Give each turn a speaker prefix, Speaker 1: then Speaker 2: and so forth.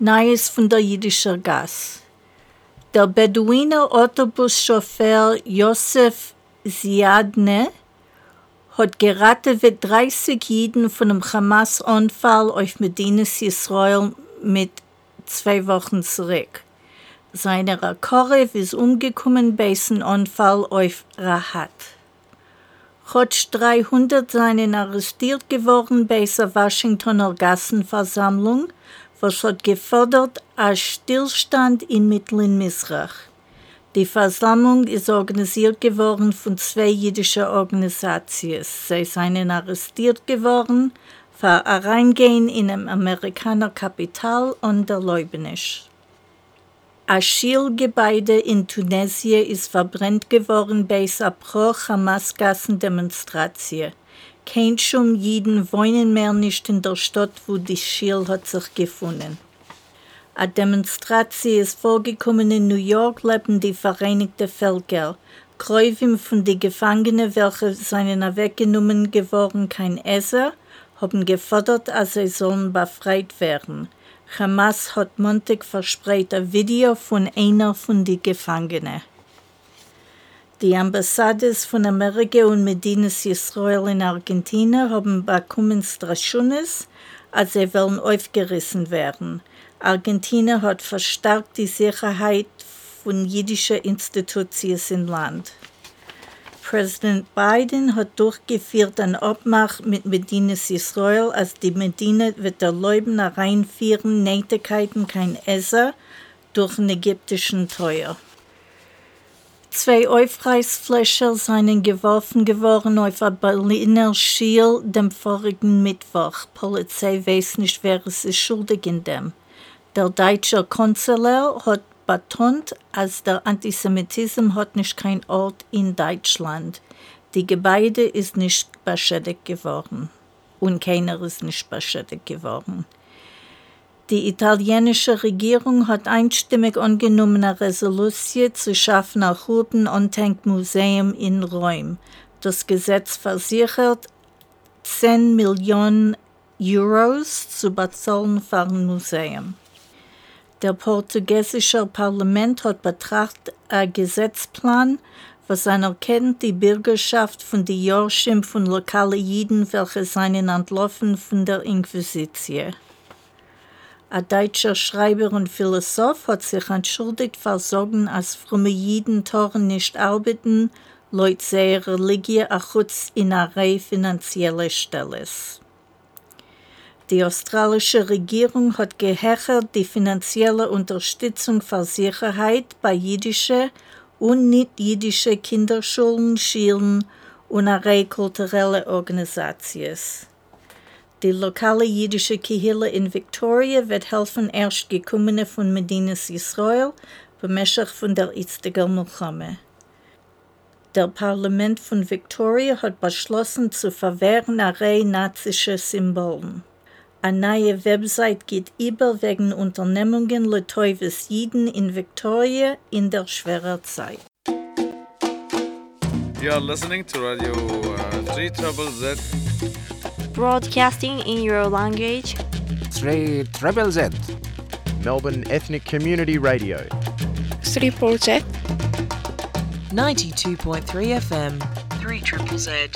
Speaker 1: Neues von der jüdischen Gas. Der Beduiner Autobuschauffeur Josef Ziadne hat gerade wie 30 Jiden von einem Hamas-Unfall auf Medinas Israel mit zwei Wochen zurück. Seine Rakorev ist umgekommen bei diesem Unfall auf Rahat. Rotsch 300 seien arrestiert geworden bei dieser Washingtoner Gassenversammlung, was hat gefordert als Stillstand in Mittleren Misrach. Die Versammlung ist organisiert geworden von zwei jüdischen Organisationen. Sie seien arrestiert geworden für Reingehen in einem Amerikaner Kapital und der Leubnisch. Ein Schulgebäude in Tunesien ist verbrennt geworden bei einer Pro-Hamas-Gassen-Demonstration. Kein Schum Jiden wohnen mehr nicht in der Stadt, wo die Schil hat sich gefunden. Eine Demonstration ist vorgekommen in New York, leben die Vereinigten Völker. Kräuven von den Gefangenen, welche seien weggenommen geworden, kein Esser, haben gefordert, als sie sollen befreit werden. Hamas hat Montag verspreit ein Video von einer von den Gefangenen. Die Ambassades von Amerika und Medinas Israel in Argentinien haben bekommen Straschunes, als sie wollen aufgerissen werden. Argentinien hat verstärkt die Sicherheit von jüdischen Institutionen im Land. Präsident Biden hat durchgeführt ein Abmach mit Medinas Israel, als die Medina wird erlauben, reinführen Nähtigkeiten kein Esser durch einen ägyptischen Teuer. Zwei Aufreißflächer seien geworfen geworden auf ein Berliner Schiel dem vorigen Mittwoch. Polizei weiß nicht, wer es ist schuldig in dem. Der deutsche Konsular hat betont, als der Antisemitismus hat nicht kein Ort in Deutschland. Die Gebäude ist nicht beschädigt geworden und keiner ist nicht beschädigt geworden. Die italienische Regierung hat einstimmig angenommen, eine Resolution zu Hurden und Museum in Rom. Das Gesetz versichert 10 Millionen Euros zu bezahlen für ein Museum. Der portugiesische Parlament hat betrachtet einen Gesetzplan, was anerkennt die Bürgerschaft von den Jorschim von lokalen Jiden, welche seien entlaufen von der Inquisition. Ein deutscher Schreiber und Philosoph hat sich entschuldigt für Sorgen, als fromme Jiden Toren nicht arbeiten, Leute sehr Religie achutz in einer Reihe finanzieller Stelles. Die australische Regierung hat gehechert die finanzielle Unterstützung für Sicherheit bei jüdischen und nicht-jüdischen Kinderschulen, Schulen und eine Reihe kultureller Organisationen. Die lokale jüdische Kehille in Victoria wird helfen Erstgekommene von Medinas Israel bemächtigt von der Itziger Milchame. Der Parlament von Victoria hat beschlossen zu verwehren eine Reihe nazische Symbolen. Eine neue Website geht über wegen Unternehmungen Letoives Jiden in Victoria in der schweren Zeit.
Speaker 2: You are listening to Radio uh, 3 Trouble Z.
Speaker 3: Broadcasting in your language.
Speaker 4: 3 Treble Z.
Speaker 5: Melbourne Ethnic Community Radio.
Speaker 6: 3 Project.
Speaker 7: 92.3 FM. 3 Triple Z.